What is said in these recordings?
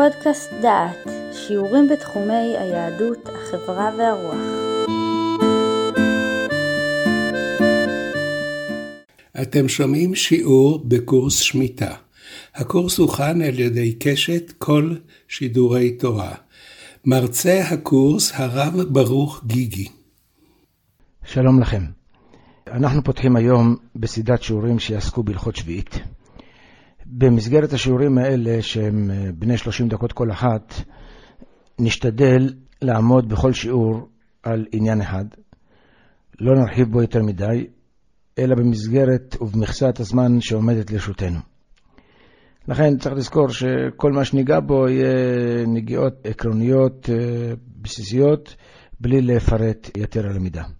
פודקאסט דעת, שיעורים בתחומי היהדות, החברה והרוח. אתם שומעים שיעור בקורס שמיטה. הקורס הוכן על ידי קשת כל שידורי תורה. מרצה הקורס הרב ברוך גיגי. שלום לכם. אנחנו פותחים היום בסדרת שיעורים שיעסקו בהלכות שביעית. במסגרת השיעורים האלה, שהם אה, בני 30 דקות כל אחת, נשתדל לעמוד בכל שיעור על עניין אחד. לא נרחיב בו יותר מדי, אלא במסגרת ובמכסת הזמן שעומדת לרשותנו. לכן צריך לזכור שכל מה שניגע בו יהיה נגיעות עקרוניות אה, בסיסיות, בלי לפרט יתר הלמידה. אה,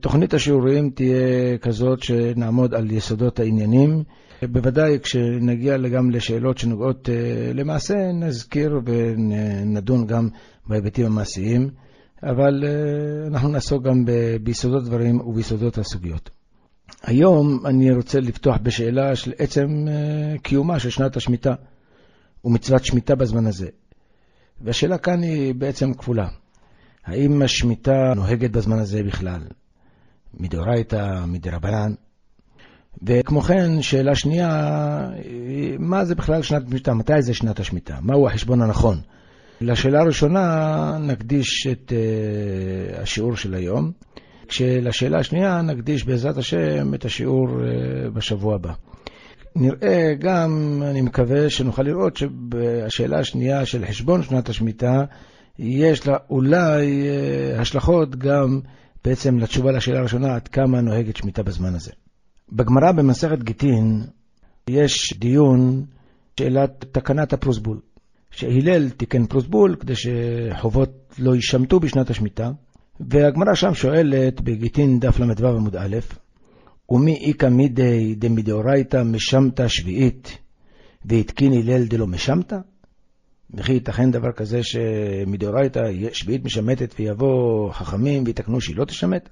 תוכנית השיעורים תהיה כזאת שנעמוד על יסודות העניינים. בוודאי כשנגיע גם לשאלות שנוגעות אה, למעשה, נזכיר ונדון גם בהיבטים המעשיים, אבל אה, אנחנו נעסוק גם ביסודות דברים וביסודות הסוגיות. היום אני רוצה לפתוח בשאלה של עצם קיומה של שנת השמיטה ומצוות שמיטה בזמן הזה. והשאלה כאן היא בעצם כפולה. האם השמיטה נוהגת בזמן הזה בכלל? מדאורייתא, מדרבנן? וכמו כן, שאלה שנייה, מה זה בכלל שנת שמיטה? מתי זה שנת השמיטה? מהו החשבון הנכון? לשאלה הראשונה נקדיש את uh, השיעור של היום, כשלשאלה השנייה נקדיש בעזרת השם את השיעור uh, בשבוע הבא. נראה גם, אני מקווה שנוכל לראות שבשאלה השנייה של חשבון שנת השמיטה, יש לה אולי אה, השלכות גם בעצם לתשובה לשאלה הראשונה, עד כמה נוהגת שמיטה בזמן הזה. בגמרא במסכת גיטין יש דיון שאלת תקנת הפרוסבול, שהלל תיקן פרוסבול כדי שחובות לא יישמטו בשנת השמיטה, והגמרא שם שואלת בגיטין דף ל"ו עמוד א', ומי איכא מידי דמדאורייתא משמתא שביעית והתקין הלל דלא משמתא? וכי ייתכן דבר כזה שמדאורייתא שביעית משמטת ויבוא חכמים ויתקנו שהיא לא תשמט?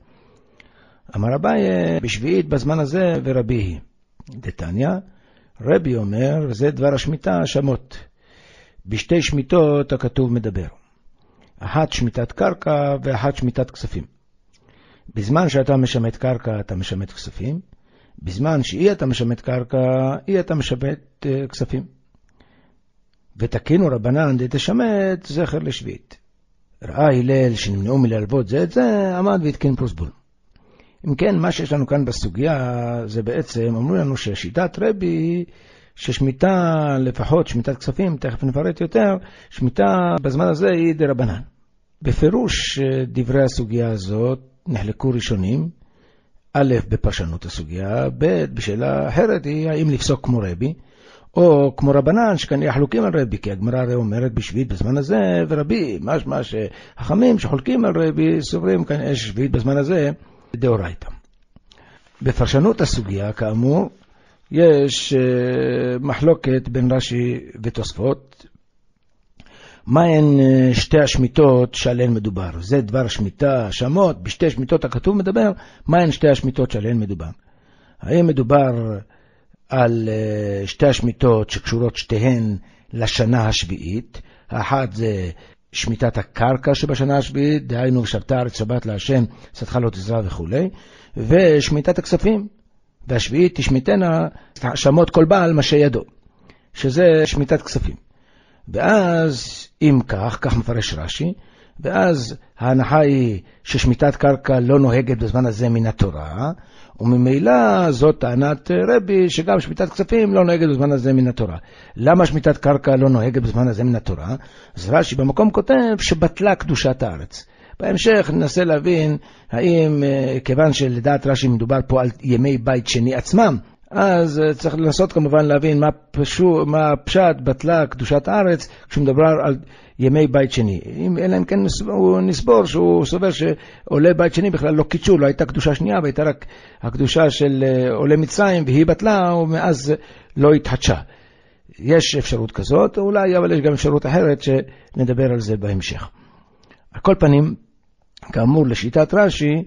אמר אביי, בשביעית בזמן הזה ורבי היא. דתניא, רבי אומר, זה דבר השמיטה שמות. בשתי שמיטות הכתוב מדבר. אחת שמיטת קרקע ואחת שמיטת כספים. בזמן שאתה משמט קרקע אתה משמט כספים, בזמן שאי אתה משמט קרקע, אי אתה משמט uh, כספים. ותקינו רבנן דתשמט זכר לשביעית. ראה הלל שנמנעו מללוות זה את זה, עמד והתקין פרוסבול. אם כן, מה שיש לנו כאן בסוגיה זה בעצם, אמרו לנו ששיטת רבי, ששמיטה, לפחות שמיטת כספים, תכף נפרט יותר, שמיטה בזמן הזה היא דרבנן. בפירוש דברי הסוגיה הזאת נחלקו ראשונים, א', בפרשנות הסוגיה, ב', בשאלה אחרת היא האם לפסוק כמו רבי, או כמו רבנן, שכנראה חלוקים על רבי, כי הגמרא הרי אומרת בשביעית בזמן הזה, ורבי, משמע שחכמים שחולקים על רבי, סוברים כנראה שביעית בזמן הזה, דאורייתא. בפרשנות הסוגיה, כאמור, יש אה, מחלוקת בין רש"י ותוספות, מהן אה, שתי השמיטות שעליהן מדובר. זה דבר השמיטה, שמות, בשתי שמיטות הכתוב מדבר, מהן שתי השמיטות שעליהן מדובר. האם מדובר על אה, שתי השמיטות שקשורות שתיהן לשנה השביעית, האחת זה שמיטת הקרקע שבשנה השביעית, דהיינו שבתה הארץ שבת להשם, שדך לא תזרע וכולי, ושמיטת הכספים, והשביעית תשמיטנה שמות כל בעל מה שידו, שזה שמיטת כספים. ואז, אם כך, כך מפרש רש"י, ואז ההנחה היא ששמיטת קרקע לא נוהגת בזמן הזה מן התורה, וממילא זאת טענת רבי שגם שמיטת כספים לא נוהגת בזמן הזה מן התורה. למה שמיטת קרקע לא נוהגת בזמן הזה מן התורה? אז רש"י במקום כותב שבטלה קדושת הארץ. בהמשך ננסה להבין האם, אה, כיוון שלדעת רש"י מדובר פה על ימי בית שני עצמם, אז אה, צריך לנסות כמובן להבין מה, פשו, מה פשט בטלה קדושת הארץ כשמדבר על ימי בית שני. אם, אלא אם כן הוא נסבור שהוא סובר שעולי בית שני בכלל לא קידשו, לא הייתה קדושה שנייה והייתה רק הקדושה של אה, עולי מצרים והיא בטלה ומאז לא התחדשה. יש אפשרות כזאת אולי, אבל יש גם אפשרות אחרת שנדבר על זה בהמשך. על כל פנים, כאמור, לשיטת רש"י,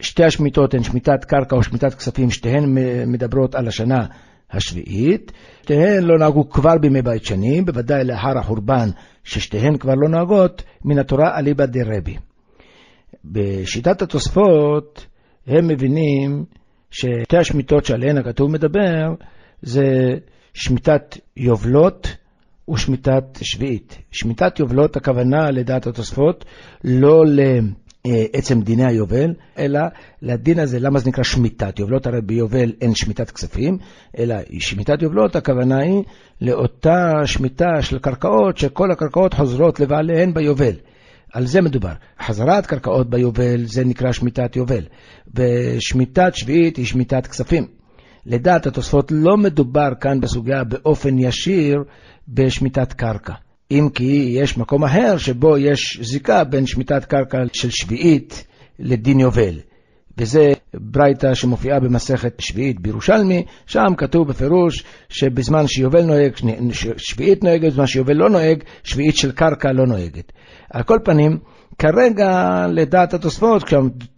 שתי השמיטות הן שמיטת קרקע או שמיטת כספים, שתיהן מדברות על השנה השביעית. שתיהן לא נהגו כבר בימי בית שני, בוודאי לאחר החורבן, ששתיהן כבר לא נוהגות, מן התורה אליבא דרבי. בשיטת התוספות, הם מבינים ששתי השמיטות שעליהן הכתוב מדבר, זה שמיטת יובלות ושמיטת שביעית. שמיטת יובלות, הכוונה לדעת התוספות, לא לעצם דיני היובל, אלא לדין הזה, למה זה נקרא שמיטת יובלות? הרי ביובל אין שמיטת כספים, אלא שמיטת יובלות, הכוונה היא לאותה שמיטה של קרקעות, שכל הקרקעות חוזרות לבעליהן ביובל. על זה מדובר. חזרת קרקעות ביובל זה נקרא שמיטת יובל, ושמיטת שביעית היא שמיטת כספים. לדעת התוספות לא מדובר כאן בסוגיה באופן ישיר בשמיטת קרקע. אם כי יש מקום אחר שבו יש זיקה בין שמיטת קרקע של שביעית לדין יובל. וזה ברייתא שמופיעה במסכת שביעית בירושלמי, שם כתוב בפירוש שבזמן שיובל נוהג, שביעית נוהגת, בזמן שיובל לא נוהג, שביעית של קרקע לא נוהגת. על כל פנים, כרגע לדעת התוספות,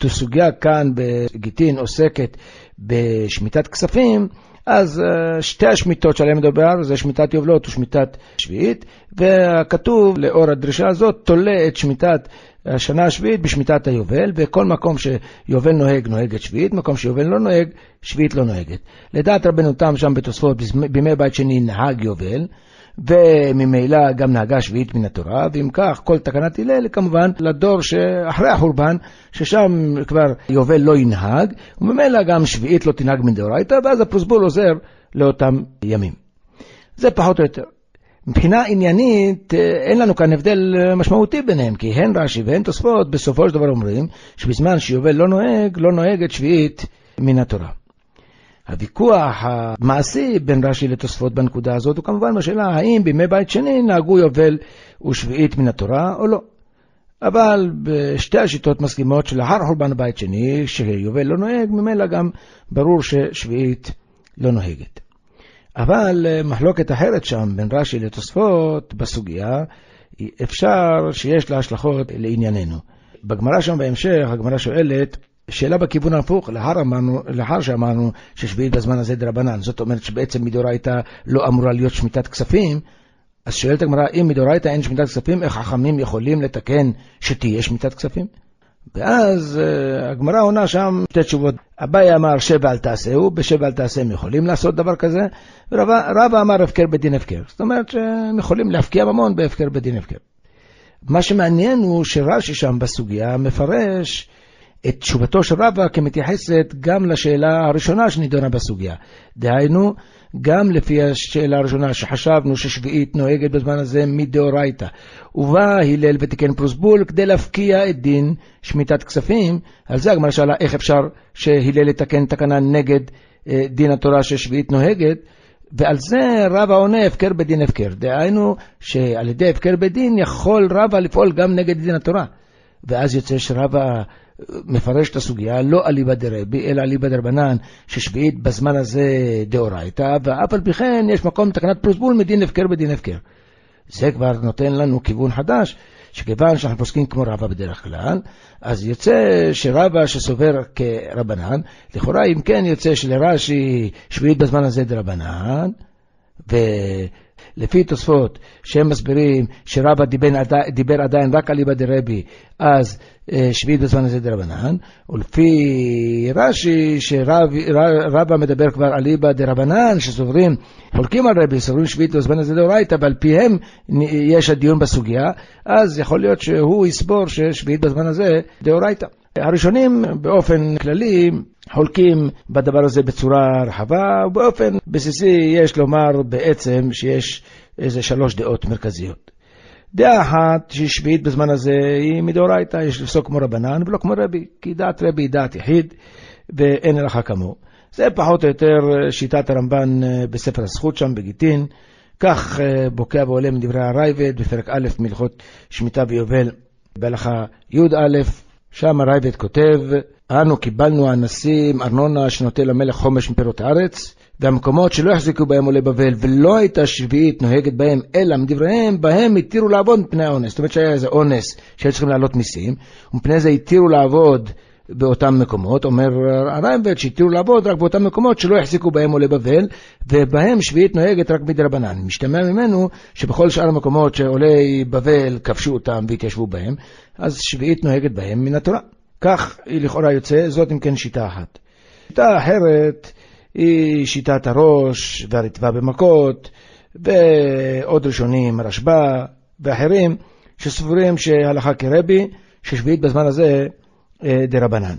כשהסוגיה כאן בגיטין עוסקת בשמיטת כספים, אז אה, שתי השמיטות שעליהן מדובר זה שמיטת יובלות ושמיטת שביעית, והכתוב לאור הדרישה הזאת תולה את שמיטת השנה השביעית בשמיטת היובל, וכל מקום שיובל נוהג, נוהגת שביעית, מקום שיובל לא נוהג, שביעית לא נוהגת. לדעת רבנו תם שם בתוספות, בימי בית שני נהג יובל, וממילא גם נהגה שביעית מן התורה, ואם כך, כל תקנת הלל כמובן לדור שאחרי החורבן, ששם כבר יובל לא ינהג, וממילא גם שביעית לא תנהג מדאורייתא, ואז הפרוסבול עוזר לאותם ימים. זה פחות או יותר. מבחינה עניינית, אין לנו כאן הבדל משמעותי ביניהם, כי הן רש"י והן תוספות בסופו של דבר אומרים שבזמן שיובל לא נוהג, לא נוהגת שביעית מן התורה. הוויכוח המעשי בין רש"י לתוספות בנקודה הזאת הוא כמובן בשאלה האם בימי בית שני נהגו יובל ושביעית מן התורה או לא. אבל בשתי השיטות מסכימות שלאחר חורבן בית שני, שיובל לא נוהג, ממילא גם ברור ששביעית לא נוהגת. אבל מחלוקת אחרת שם בין רש"י לתוספות בסוגיה, אפשר שיש לה השלכות לענייננו. בגמרא שם בהמשך, הגמרא שואלת, שאלה בכיוון ההפוך, לאחר, אמרנו, לאחר שאמרנו ששביעית בזמן הזה דרבנן, זאת אומרת שבעצם מדאורייתא לא אמורה להיות שמיטת כספים, אז שואלת הגמרא, אם מדאורייתא אין שמיטת כספים, איך חכמים יכולים לתקן שתהיה שמיטת כספים? ואז uh, הגמרא עונה שם שתי תשובות. אביי אמר שב ואל תעשהו, בשב ואל תעשה הם יכולים לעשות דבר כזה, ורבא אמר הפקר בדין הפקר. זאת אומרת שהם יכולים להפקיע ממון בהפקר בדין הפקר. מה שמעניין הוא שרש"י שם בסוגיה מפרש את תשובתו של רבא כמתייחסת גם לשאלה הראשונה שנידונה בסוגיה. דהיינו, גם לפי השאלה הראשונה שחשבנו ששביעית נוהגת בזמן הזה מדאורייתא, ובא הלל ותיקן פרוסבול כדי להפקיע את דין שמיטת כספים, על זה הגמרא שאלה איך אפשר שהלל יתקן תקנה נגד אה, דין התורה ששביעית נוהגת, ועל זה רבא עונה הפקר בדין הפקר. דהיינו שעל ידי הפקר בדין יכול רבא לפעול גם נגד דין התורה. ואז יוצא שרבא מפרש את הסוגיה לא אליבא דרבי, אלא אליבא דרבנן, ששביעית בזמן הזה דאורייתא, ואף על פי כן יש מקום תקנת פרוסבול מדין הפקר בדין הפקר. זה כבר נותן לנו כיוון חדש, שכיוון שאנחנו פוסקים כמו רבא בדרך כלל, אז יוצא שרבא שסובר כרבנן, לכאורה אם כן יוצא שלרש"י שביעית בזמן הזה דרבנן, ו... לפי תוספות שהם מסבירים שרבא דיבר, דיבר עדיין רק על איבא דרבי, אז אה, שביעית בזמן הזה דרבנן, ולפי רש"י שרבא מדבר כבר על איבא דרבנן, שסוברים, חולקים על רבי, סוברים שביעית בזמן הזה דאורייתא, ועל פיהם יש הדיון בסוגיה, אז יכול להיות שהוא יסבור ששביעית בזמן הזה דאורייתא. הראשונים באופן כללי חולקים בדבר הזה בצורה רחבה, ובאופן בסיסי יש לומר בעצם שיש איזה שלוש דעות מרכזיות. דעה אחת שהיא שביעית בזמן הזה היא מדאורייתא, יש לפסוק כמו רבנן ולא כמו רבי, כי דעת רבי היא דעת יחיד ואין לך כמוהו. זה פחות או יותר שיטת הרמב"ן בספר הזכות שם בגיטין, כך בוקע ועולה מדברי הרייבד בפרק א' מלכות שמיטה ויובל בהלכה י"א שם הרייבד כותב, אנו קיבלנו אנסים ארנונה שנוטל המלך חומש מפירות הארץ, והמקומות שלא החזיקו בהם עולי בבל ולא הייתה שביעית נוהגת בהם, אלא מדבריהם, בהם התירו לעבוד מפני האונס. זאת אומרת שהיה איזה אונס שהיו צריכים להעלות מיסים, ומפני זה התירו לעבוד באותם מקומות, אומר הרייבד שהתירו לעבוד רק באותם מקומות שלא יחזיקו בהם עולי בבל, ובהם שביעית נוהגת רק מדרבנן. משתמע ממנו שבכל שאר המקומות שעולי בבל כבשו אותם והתיישבו בהם, אז שביעית נוהגת בהם מן התורה. כך היא לכאורה יוצא, זאת אם כן שיטה אחת. שיטה אחרת היא שיטת הראש והרטבה במכות, ועוד ראשונים, רשב"א ואחרים, שסבורים שהלכה כרבי, ששביעית בזמן הזה דרבנן.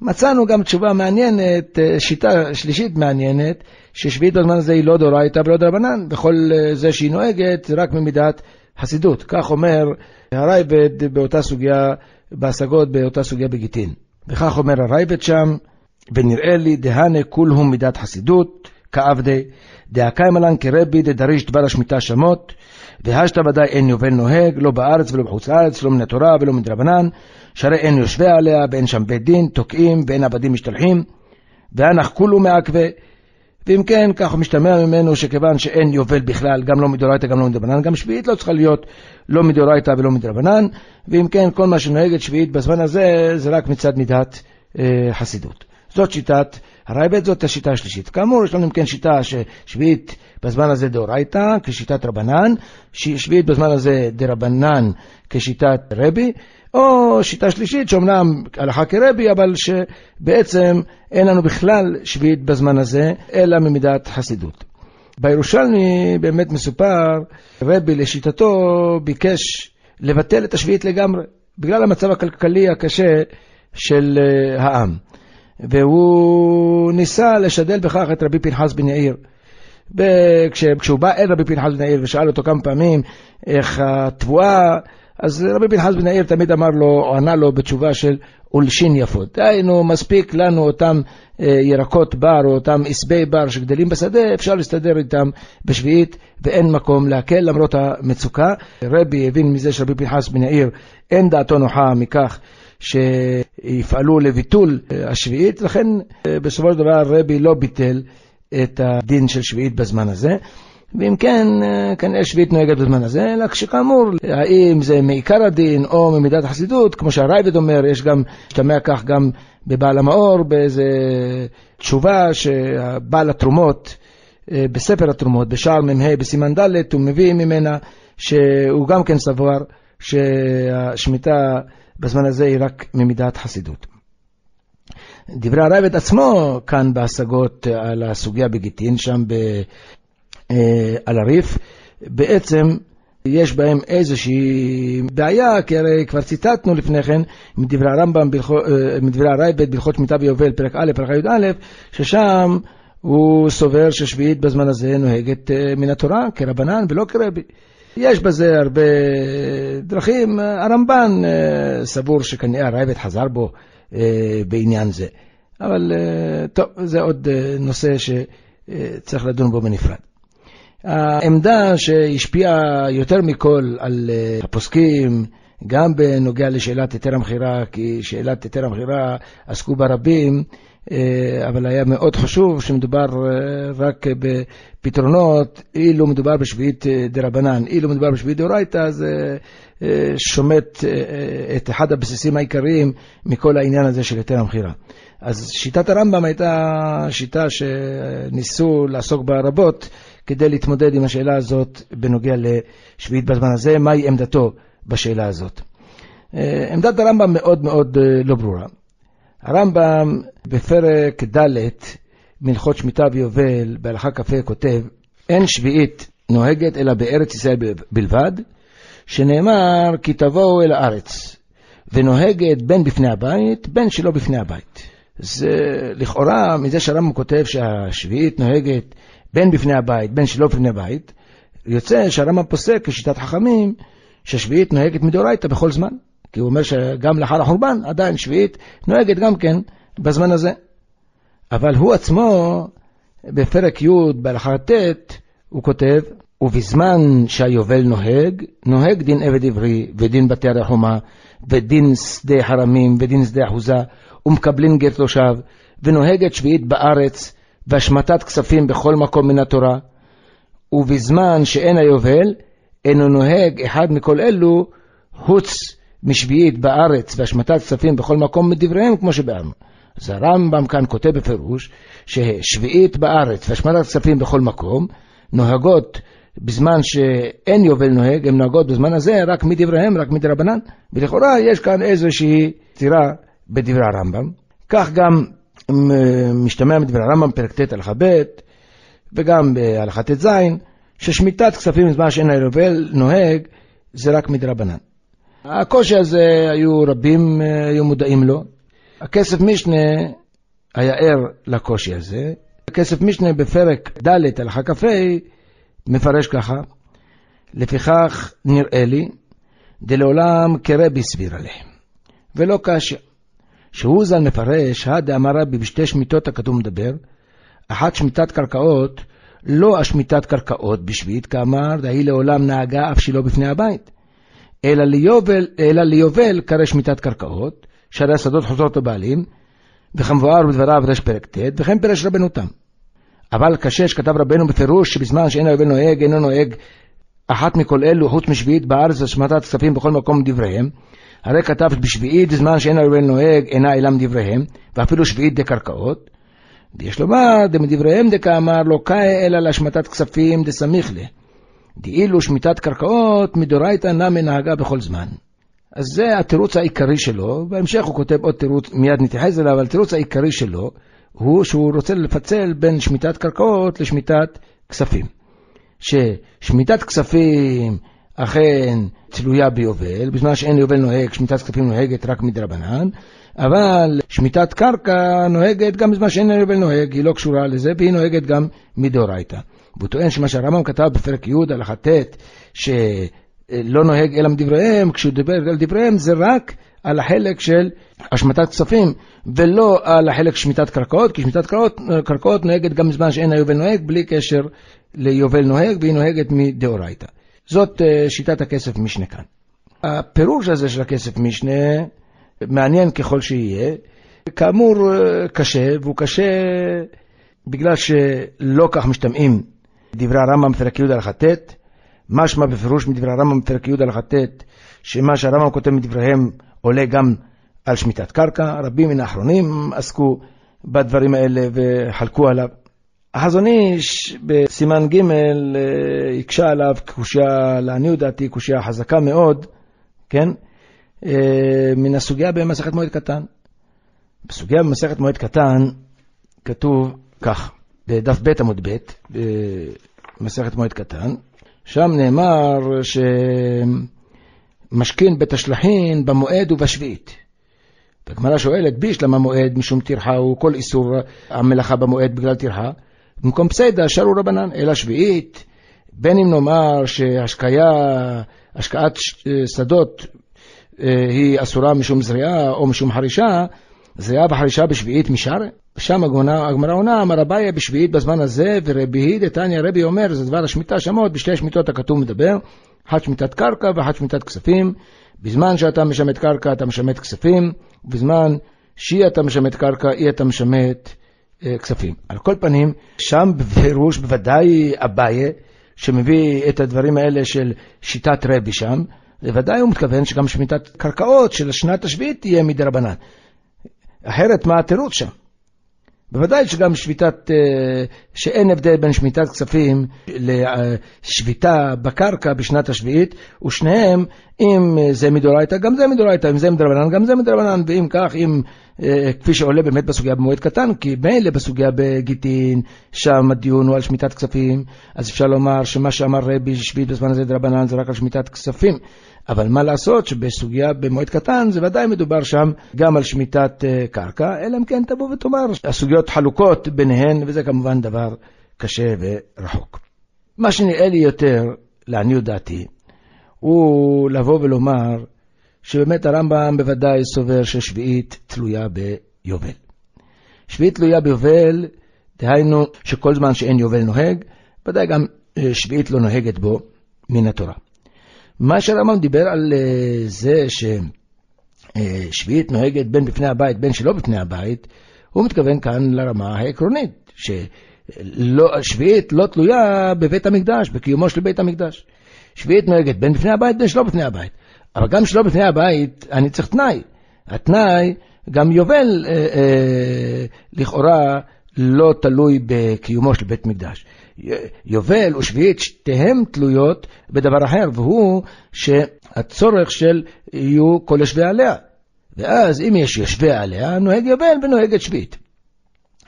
מצאנו גם תשובה מעניינת, אה, שיטה שלישית מעניינת, ששביעית בזמן הזה היא לא דאורייתא ולא דרבנן, וכל אה, זה שהיא נוהגת רק ממידת חסידות. כך אומר הרייבד באותה סוגיה, בהשגות באותה סוגיה בגיטין. וכך אומר הרייבד שם, ונראה לי דהנה כולהום מידת חסידות, כעבדי, דהקיים עלן כרבי דדריש דבר השמיטה שמות, והשתא ודאי אין יובל נוהג, לא בארץ ולא בחוץ לארץ, לא מן התורה ולא מדרבנן, שהרי אין יושבי עליה, ואין שם בית דין, תוקעים, ואין עבדים משתלחים, ואנח כולו מעכבה. ואם כן, כך משתמע ממנו שכיוון שאין יובל בכלל, גם לא מדאורייתא, גם לא מדרבנן, גם שביעית לא צריכה להיות לא מדאורייתא ולא מדרבנן, ואם כן, כל מה שנוהגת שביעית בזמן הזה, זה רק מצד מידת אה, חסידות. זאת שיטת הרייבד, זאת השיטה השלישית. כאמור, יש לנו אם כן שיטה ששביעית בזמן הזה דאורייתא, כשיטת רבנן, שביעית בזמן הזה דרבנן כשיטת רבי, או שיטה שלישית שאומנם הלכה כרבי, אבל שבעצם אין לנו בכלל שביעית בזמן הזה, אלא ממידת חסידות. בירושלמי באמת מסופר, רבי לשיטתו ביקש לבטל את השביעית לגמרי, בגלל המצב הכלכלי הקשה של אה, העם. והוא ניסה לשדל בכך את רבי פנחס בן יאיר. כשהוא בא אל רבי פנחס בן יאיר ושאל אותו כמה פעמים איך התבואה, אז רבי פנחס בן יאיר תמיד אמר לו, או ענה לו בתשובה של אולשין יפות. דהיינו, מספיק לנו אותם אה, ירקות בר או אותם עשבי בר שגדלים בשדה, אפשר להסתדר איתם בשביעית ואין מקום להקל למרות המצוקה. רבי הבין מזה שרבי פנחס בן יאיר אין דעתו נוחה מכך שיפעלו לביטול השביעית, לכן אה, בסופו של דבר רבי לא ביטל את הדין של שביעית בזמן הזה. ואם כן, אה, כנראה שביעית נוהגת בזמן הזה, אלא כשכאמור, האם זה מעיקר הדין או ממידת החסידות, כמו שהרייבד אומר, יש גם, משתמע כך גם בבעל המאור, באיזה תשובה שבעל התרומות, אה, בספר התרומות, בשער מ"ה בסימן ד', הוא מביא ממנה שהוא גם כן סבור שהשמיטה בזמן הזה היא רק ממידת חסידות. דברי הרייבד עצמו כאן בהשגות על הסוגיה בגיטין, שם ב, אה, על הריף, בעצם יש בהם איזושהי בעיה, כי הרי כבר ציטטנו לפני כן מדברי הרמב"ם, אה, מדברי הרייבד בהלכות שמיטה ויובל, פרק א', פרק י"א, ששם הוא סובר ששביעית בזמן הזה נוהגת אה, מן התורה כרבנן ולא כרבי. יש בזה הרבה דרכים. הרמב"ן אה, סבור שכנראה הרייבד חזר בו אה, בעניין זה. אבל אה, טוב, זה עוד נושא שצריך לדון בו בנפרד. העמדה שהשפיעה יותר מכל על הפוסקים, גם בנוגע לשאלת היתר המכירה, כי שאלת היתר המכירה עסקו בה רבים, אבל היה מאוד חשוב שמדובר אה, רק בפתרונות, אילו מדובר בשביעית אה, דרבנן, אילו מדובר בשביעית דאורייתא, זה שומט את אחד הבסיסים העיקריים מכל העניין הזה של היתר המכירה. אז שיטת הרמב"ם הייתה שיטה שניסו לעסוק בה רבות כדי להתמודד עם השאלה הזאת בנוגע לשביעית בזמן הזה, מהי עמדתו בשאלה הזאת. עמדת הרמב"ם מאוד מאוד לא ברורה. הרמב"ם בפרק ד' מלכות שמיטה ויובל בהלכה כ"ה כותב אין שביעית נוהגת אלא בארץ ישראל בלבד, שנאמר כי תבואו אל הארץ, ונוהגת בין בפני הבית, בין שלא בפני הבית. זה לכאורה, מזה שהרמב"ם כותב שהשביעית נוהגת בין בפני הבית, בין שלא בפני הבית, יוצא שהרמב"ם פוסק כשיטת חכמים, שהשביעית נוהגת מדאורייתא בכל זמן. כי הוא אומר שגם לאחר החורבן עדיין שביעית נוהגת גם כן בזמן הזה. אבל הוא עצמו, בפרק י' בהלכה ט', הוא כותב, ובזמן שהיובל נוהג, נוהג דין עבד עברי, ודין בתי הרחומה, ודין שדה חרמים, ודין שדה אחוזה, ומקבלין גט תושב, ונוהגת שביעית בארץ, והשמטת כספים בכל מקום מן התורה, ובזמן שאין היובל, אינו נוהג אחד מכל אלו, הוץ משביעית בארץ והשמטת כספים בכל מקום מדבריהם, כמו שבארנו. אז הרמב"ם כאן כותב בפירוש ששביעית בארץ והשמטת כספים בכל מקום נוהגות בזמן שאין יובל נוהג, הן נוהגות בזמן הזה רק מדבריהם, רק מדרבנן. ולכאורה יש כאן איזושהי צירה בדברי הרמב"ם. כך גם משתמע מדברי הרמב"ם, פרק ט' הלכה ב', וגם בהלכה ט"ז, ששמיטת כספים בזמן שאין היובל נוהג, זה רק מדרבנן. הקושי הזה, היו רבים, היו מודעים לו. הכסף משנה היה ער לקושי הזה. הכסף משנה בפרק ד' הלכה כ"ה מפרש ככה, לפיכך נראה לי, דלעולם כרבי סביר עליהם, ולא קשיא. שהוא ז"ל מפרש, הדאמר רבי בשתי שמיטות הכתוב מדבר, אחת שמיטת קרקעות, לא השמיטת קרקעות בשביעית, כאמר, דהי לעולם נהגה אף שלא בפני הבית, אלא ליובל, אלא ליובל קרא שמיטת קרקעות, שהרי השדות חוזרות לבעלים, וכמבואר בדבריו רש פרק ט', וכן פירש רבנו תם. אבל קשה שכתב רבנו בפירוש שבזמן שאין היובל נוהג, אינו נוהג אחת מכל אלו חוץ משביעית בארץ השמטת כספים בכל מקום דבריהם, הרי כתב בשביעית בזמן שאין היובל נוהג אינה אלא מדבריהם, ואפילו שביעית דקרקעות. ויש לומר דמדבריהם דקאמר לא קאי אלא להשמטת כספים דסמיך לה. דאילו שמיטת קרקעות מדורייתא נמי נהגה בכל זמן. אז זה התירוץ העיקרי שלו, בהמשך הוא כותב עוד תירוץ, מיד נתייחס אליו, אבל התירוץ העיקרי שלו הוא שהוא רוצה לפצל בין שמיטת קרקעות לשמיטת כספים. ששמיטת כספים אכן תלויה ביובל, בזמן שאין יובל נוהג, שמיטת כספים נוהגת רק מדרבנן, אבל שמיטת קרקע נוהגת גם בזמן שאין יובל נוהג, היא לא קשורה לזה, והיא נוהגת גם מדאורייתא. והוא טוען שמה שהרמב"ם כתב בפרק י' הלכה ט', שלא נוהג אלא מדבריהם, כשהוא דיבר על דבריהם זה רק על החלק של השמטת כספים, ולא על החלק שמיטת קרקעות, כי שמיטת קרקעות, קרקעות נוהגת גם בזמן שאין היובל נוהג, בלי קשר ליובל נוהג, והיא נוהגת מדאורייתא. זאת אה, שיטת הכסף משנה כאן. הפירוש הזה של הכסף משנה, מעניין ככל שיהיה, כאמור אה, קשה, והוא קשה בגלל שלא כך משתמעים דברי הרמב"ם בפרק י' הלכה ט', משמע בפירוש מדברי הרמב"ם בפרק י' הלכה ט', שמה שהרמב"ם כותב מדבריהם עולה גם על שמיטת קרקע, רבים מן האחרונים עסקו בדברים האלה וחלקו עליו. החזון איש בסימן ג' אה, הקשה עליו קושייה, לעניות דעתי, קושייה חזקה מאוד, כן? אה, מן הסוגיה במסכת מועד קטן. בסוגיה במסכת מועד קטן כתוב כך, בדף ב' עמוד ב', במסכת מועד קטן, שם נאמר שמשכין בית השלחין במועד ובשביעית. והגמרא שואלת, בישלמה מועד משום טרחה הוא כל איסור המלאכה במועד בגלל טרחה. במקום פסיידא שרו רבנן, אלא שביעית, בין אם נאמר שהשקיה, השקעת שדות אה, היא אסורה משום זריעה או משום חרישה, זריעה וחרישה בשביעית משאר. שם הגמרא עונה, אמר אביי בשביעית בזמן הזה, ורבי היא דתניא רבי אומר, זה דבר השמיטה שמות, בשתי שמיטות הכתוב מדבר, אחת שמיטת קרקע ואחת שמיטת כספים. בזמן שאתה משמט קרקע אתה משמט כספים, ובזמן שאי אתה משמט קרקע, אי אתה משמט אה, כספים. על כל פנים, שם בפירוש בוודאי אביי, שמביא את הדברים האלה של שיטת רבי שם, בוודאי הוא מתכוון שגם שמיטת קרקעות של השנת השביעית תהיה מדי רבנן. אחרת מה התירוץ שם? בוודאי שגם שביתת, אה, שאין הבדל בין שמיטת כספים לשביתה בקרקע בשנת השביעית, ושניהם, אם זה מדורייתא, גם זה מדורייתא, אם זה מדרבנן, גם זה מדרבנן, ואם כך, אם, כפי שעולה באמת בסוגיה במועד קטן, כי מילא בסוגיה בגיטין, שם הדיון הוא על שמיטת כספים, אז אפשר לומר שמה שאמר רבי שביעית בזמן הזה דרבנן זה רק על שמיטת כספים. אבל מה לעשות שבסוגיה במועד קטן זה ודאי מדובר שם גם על שמיטת אה, קרקע, אלא אם כן תבוא ותאמר, הסוגיות חלוקות ביניהן, וזה כמובן דבר קשה ורחוק. מה שנראה לי יותר, לעניות דעתי, הוא לבוא ולומר שבאמת הרמב"ם בוודאי סובר ששביעית תלויה ביובל. שביעית תלויה ביובל, דהיינו שכל זמן שאין יובל נוהג, ודאי גם אה, שביעית לא נוהגת בו מן התורה. מה שהרמב"ם דיבר על אה, זה ששביעית נוהגת בין בפני הבית בין שלא בפני הבית, הוא מתכוון כאן לרמה העקרונית, ששביעית לא תלויה בבית המקדש, בקיומו של בית המקדש. שביעית נוהגת בין בפני הבית בין שלא בפני הבית. אבל גם שלא בפני הבית, אני צריך תנאי. התנאי, גם יובל אה, אה, לכאורה לא תלוי בקיומו של בית מקדש. יובל ושביעית, שתיהן תלויות בדבר אחר, והוא שהצורך של יהיו כל יושבי עליה. ואז אם יש יושבי עליה, נוהג יובל ונוהגת שביעית.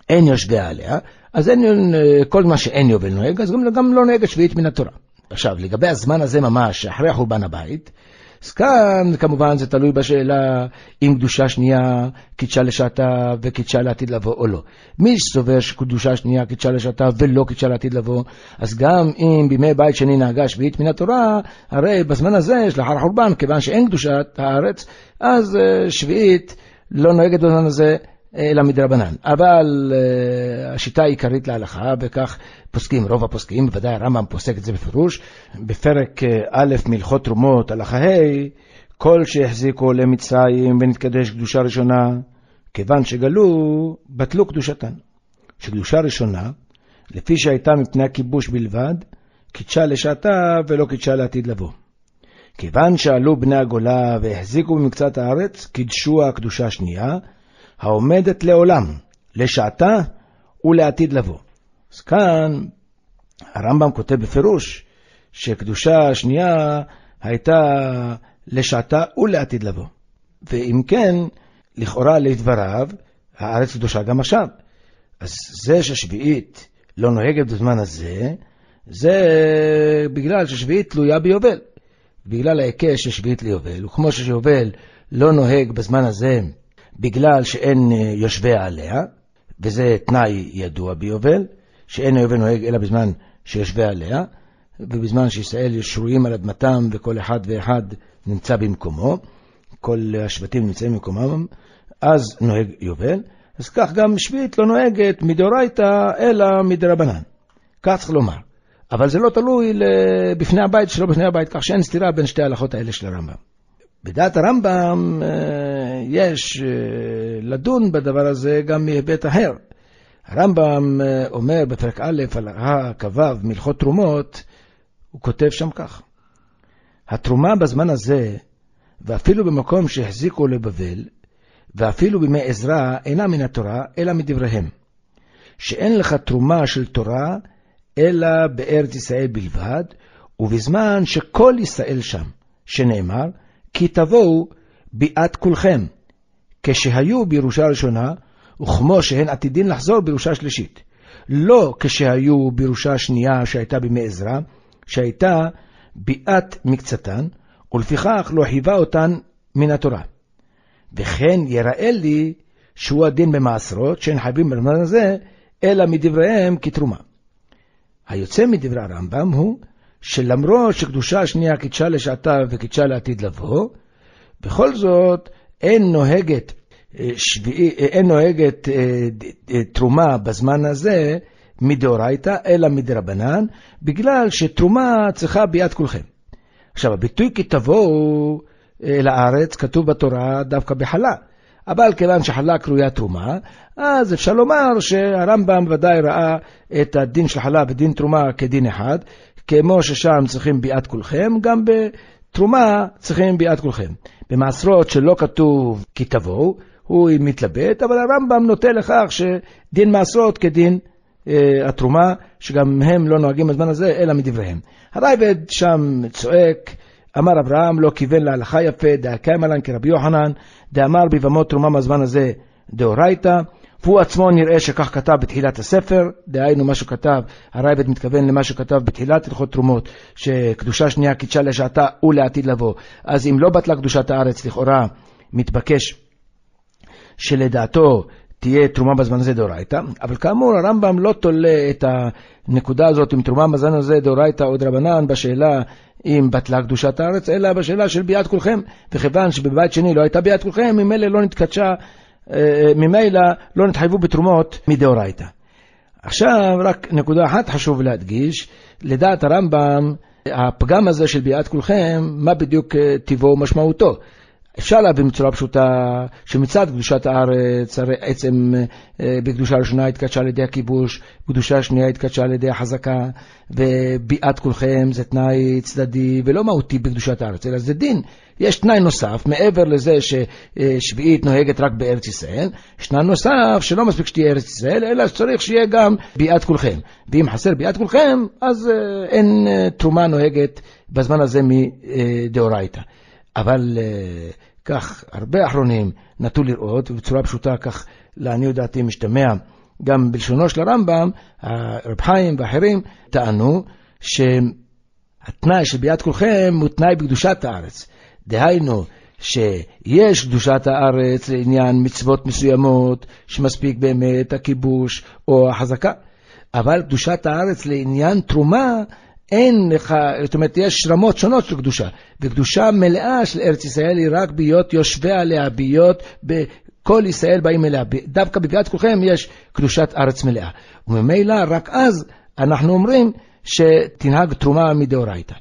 אין יושבי עליה, אז אין, כל מה שאין יובל נוהג, אז גם, גם לא נוהגת שביעית מן התורה. עכשיו, לגבי הזמן הזה ממש, אחרי חורבן הבית, אז כאן כמובן זה תלוי בשאלה אם קדושה שנייה קידשה לשעתה וקידשה לעתיד לבוא או לא. מי שסובר שקדושה שנייה קידשה לשעתה ולא קידשה לעתיד לבוא, אז גם אם בימי בית שני נהגה שביעית מן התורה, הרי בזמן הזה, שלאחר החורבן, כיוון שאין קדושת הארץ, אז אה, שביעית לא נוהגת בזמן הזה אלא מדרבנן. אבל uh, השיטה העיקרית להלכה, וכך פוסקים, רוב הפוסקים, בוודאי הרמב"ם פוסק את זה בפירוש, בפרק uh, א' מלכות תרומות, הלכה ה', כל שהחזיקו למצרים ונתקדש קדושה ראשונה, כיוון שגלו, בטלו קדושתן. שקדושה ראשונה, לפי שהייתה מפני הכיבוש בלבד, קידשה לשעתה ולא קידשה לעתיד לבוא. כיוון שעלו בני הגולה והחזיקו במקצת הארץ, קידשו הקדושה השנייה, העומדת לעולם, לשעתה ולעתיד לבוא. אז כאן הרמב"ם כותב בפירוש שקדושה השנייה הייתה לשעתה ולעתיד לבוא. ואם כן, לכאורה לדבריו, הארץ קדושה גם עכשיו. אז זה ששביעית לא נוהגת בזמן הזה, זה בגלל ששביעית תלויה ביובל. בגלל ההיקש של שביעית ליובל, וכמו שיובל לא נוהג בזמן הזה בגלל שאין אה, יושבי עליה, וזה תנאי ידוע ביובל, שאין היובל נוהג אלא בזמן שיושבי עליה, ובזמן שישראל שרויים על אדמתם וכל אחד ואחד נמצא במקומו, כל השבטים נמצאים במקומם, אז נוהג יובל. אז כך גם שביעית לא נוהגת מדאורייתא אלא מדרבנן. כך צריך לומר. אבל זה לא תלוי בפני הבית שלא בפני הבית, כך שאין סתירה בין שתי ההלכות האלה של הרמב"ם. בדעת הרמב"ם אה, יש אה, לדון בדבר הזה גם מהיבט אחר. הרמב"ם אה, אומר בפרק א', על כ"ו, מלכות תרומות, הוא כותב שם כך: התרומה בזמן הזה, ואפילו במקום שהחזיקו לבבל, ואפילו בימי עזרא, אינה מן התורה, אלא מדבריהם. שאין לך תרומה של תורה, אלא בארץ ישראל בלבד, ובזמן שכל ישראל שם, שנאמר, כי תבואו ביאת כולכם, כשהיו בירושה ראשונה, וכמו שהן עתידין לחזור בירושה שלישית. לא כשהיו בירושה שנייה שהייתה בימי עזרא, שהייתה ביאת מקצתן, ולפיכך לא חייבה אותן מן התורה. וכן יראה לי שהוא הדין במעשרות, שאין חייבים בזמן הזה, אלא מדבריהם כתרומה. היוצא מדברי הרמב"ם הוא שלמרות שקדושה השנייה קידשה לשעתה וקידשה לעתיד לבוא, בכל זאת אין נוהגת, אה, שביעי, אה, אין נוהגת אה, תרומה בזמן הזה מדאורייתא, אלא מדרבנן, בגלל שתרומה צריכה ביד כולכם. עכשיו, הביטוי כי תבואו אל הארץ כתוב בתורה דווקא בחלה. אבל כיוון שחלה קרויה תרומה, אז אפשר לומר שהרמב"ם ודאי ראה את הדין של חלה ודין תרומה כדין אחד, כמו ששם צריכים ביאת כולכם, גם בתרומה צריכים ביאת כולכם. במעשרות שלא כתוב כי תבואו, הוא מתלבט, אבל הרמב"ם נוטה לכך שדין מעשרות כדין אה, התרומה, שגם הם לא נוהגים בזמן הזה, אלא מדבריהם. הרייבד שם צועק, אמר אברהם לא כיוון להלכה יפה, דאקיים עלן כרבי יוחנן, דאמר ביבמות תרומה בזמן הזה דאורייתא, והוא עצמו נראה שכך כתב בתחילת הספר, דהיינו מה שכתב, הרייבד מתכוון למה שכתב בתחילת הלכות תרומות, שקדושה שנייה קידשה לשעתה ולעתיד לבוא. אז אם לא בטלה קדושת הארץ, לכאורה מתבקש שלדעתו תהיה תרומה בזמן הזה דאורייתא, אבל כאמור הרמב"ם לא תולה את הנקודה הזאת אם תרומה בזמן הזה דאורייתא או דרבנן בשאלה אם בטלה קדושת הארץ, אלא בשאלה של ביאת כולכם, וכיוון שבבית שני לא הייתה ביאת כולכם, ממילא לא נתקדשה ממילא לא נתחייבו בתרומות מדאורייתא. עכשיו, רק נקודה אחת חשוב להדגיש, לדעת הרמב"ם, הפגם הזה של ביאת כולכם, מה בדיוק אה, טיבו ומשמעותו? אפשר להבין בצורה פשוטה שמצד קדושת הארץ, הרי עצם אה, בקדושה הראשונה התקדשה על ידי הכיבוש, קדושה השנייה התקדשה על ידי החזקה, וביאת כולכם זה תנאי צדדי ולא מהותי בקדושת הארץ, אלא זה דין. יש תנאי נוסף, מעבר לזה ששביעית נוהגת רק בארץ ישראל, יש תנאי נוסף שלא מספיק שתהיה ארץ ישראל, אלא שצריך שיהיה גם ביאת כולכם. ואם חסר ביאת כולכם, אז אה, אין אה, תרומה נוהגת בזמן הזה מדאורייתא. אבל כך הרבה אחרונים נטו לראות, ובצורה פשוטה כך לעניות דעתי משתמע גם בלשונו של הרמב"ם, רב חיים ואחרים טענו שהתנאי של ביאת כולכם הוא תנאי בקדושת הארץ. דהיינו, שיש קדושת הארץ לעניין מצוות מסוימות, שמספיק באמת הכיבוש או החזקה, אבל קדושת הארץ לעניין תרומה אין לך, זאת אומרת, יש רמות שונות של קדושה, וקדושה מלאה של ארץ ישראל היא רק בהיות יושבי עליה, בהיות כל ישראל באים אליה. דווקא בביאת כולכם יש קדושת ארץ מלאה. וממילא רק אז אנחנו אומרים שתנהג תרומה מדאורייתא.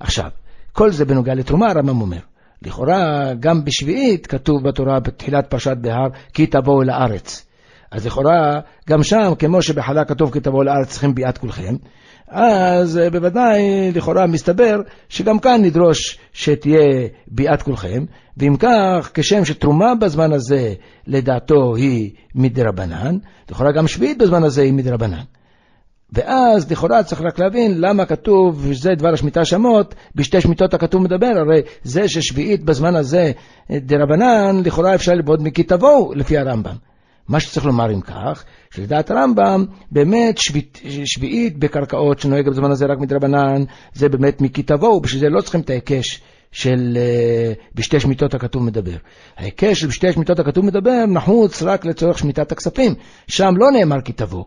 עכשיו, כל זה בנוגע לתרומה, הרמב"ם אומר. לכאורה, גם בשביעית כתוב בתורה בתחילת פרשת בהר, כי תבואו לארץ. אז לכאורה, גם שם, כמו שבחלה כתוב כי תבואו לארץ, צריכים ביאת כולכם. אז אה, בוודאי לכאורה מסתבר שגם כאן נדרוש שתהיה ביאת כולכם, ואם כך, כשם שתרומה בזמן הזה לדעתו היא מדרבנן, לכאורה גם שביעית בזמן הזה היא מדרבנן. ואז לכאורה צריך רק להבין למה כתוב, וזה דבר השמיטה שמות, בשתי שמיטות הכתוב מדבר, הרי זה ששביעית בזמן הזה דרבנן, לכאורה אפשר לבעוד מכי תבואו לפי הרמב"ם. מה שצריך לומר אם כך, שלדעת הרמב"ם, באמת שביעית, שביעית בקרקעות שנוהג בזמן הזה רק מדרבנן, זה באמת מכי תבואו, בשביל זה לא צריכים את ההיקש של uh, בשתי שמיטות הכתוב מדבר. ההיקש של בשתי שמיטות הכתוב מדבר נחוץ רק לצורך שמיטת הכספים, שם לא נאמר כי תבוא.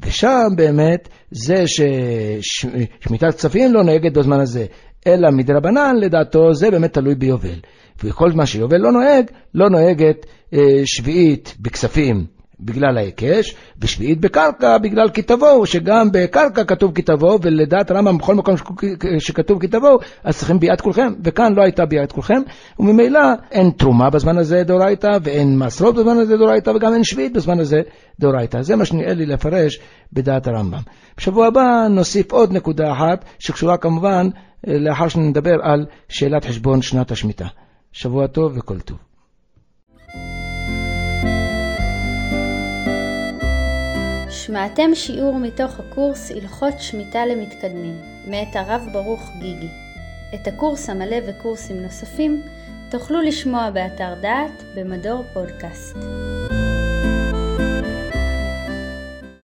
ושם באמת זה ששמיטת כספים לא נוהגת בזמן הזה, אלא מדרבנן לדעתו זה באמת תלוי ביובל. וכל מה שיובל לא נוהג, לא נוהגת אה, שביעית בכספים בגלל ההיקש, ושביעית בקרקע בגלל כי תבואו, שגם בקרקע כתוב כי תבואו, ולדעת הרמב"ם בכל מקום שכתוב כי תבואו, אז צריכים ביאת כולכם, וכאן לא הייתה ביאת כולכם, וממילא אין תרומה בזמן הזה דאורייתא, ואין מעשרות בזמן הזה דאורייתא, וגם אין שביעית בזמן הזה דאורייתא. זה מה שנראה לי לפרש בדעת הרמב"ם. בשבוע הבא נוסיף עוד נקודה אחת, שקשורה כמובן לאחר שנדבר על שאלת חשבון שנת השמיטה. שבוע טוב וכל טוב. שמעתם שיעור מתוך הקורס הלכות שמיטה למתקדמים, מאת הרב ברוך גיגי. את הקורס המלא וקורסים נוספים תוכלו לשמוע באתר דעת במדור פודקאסט.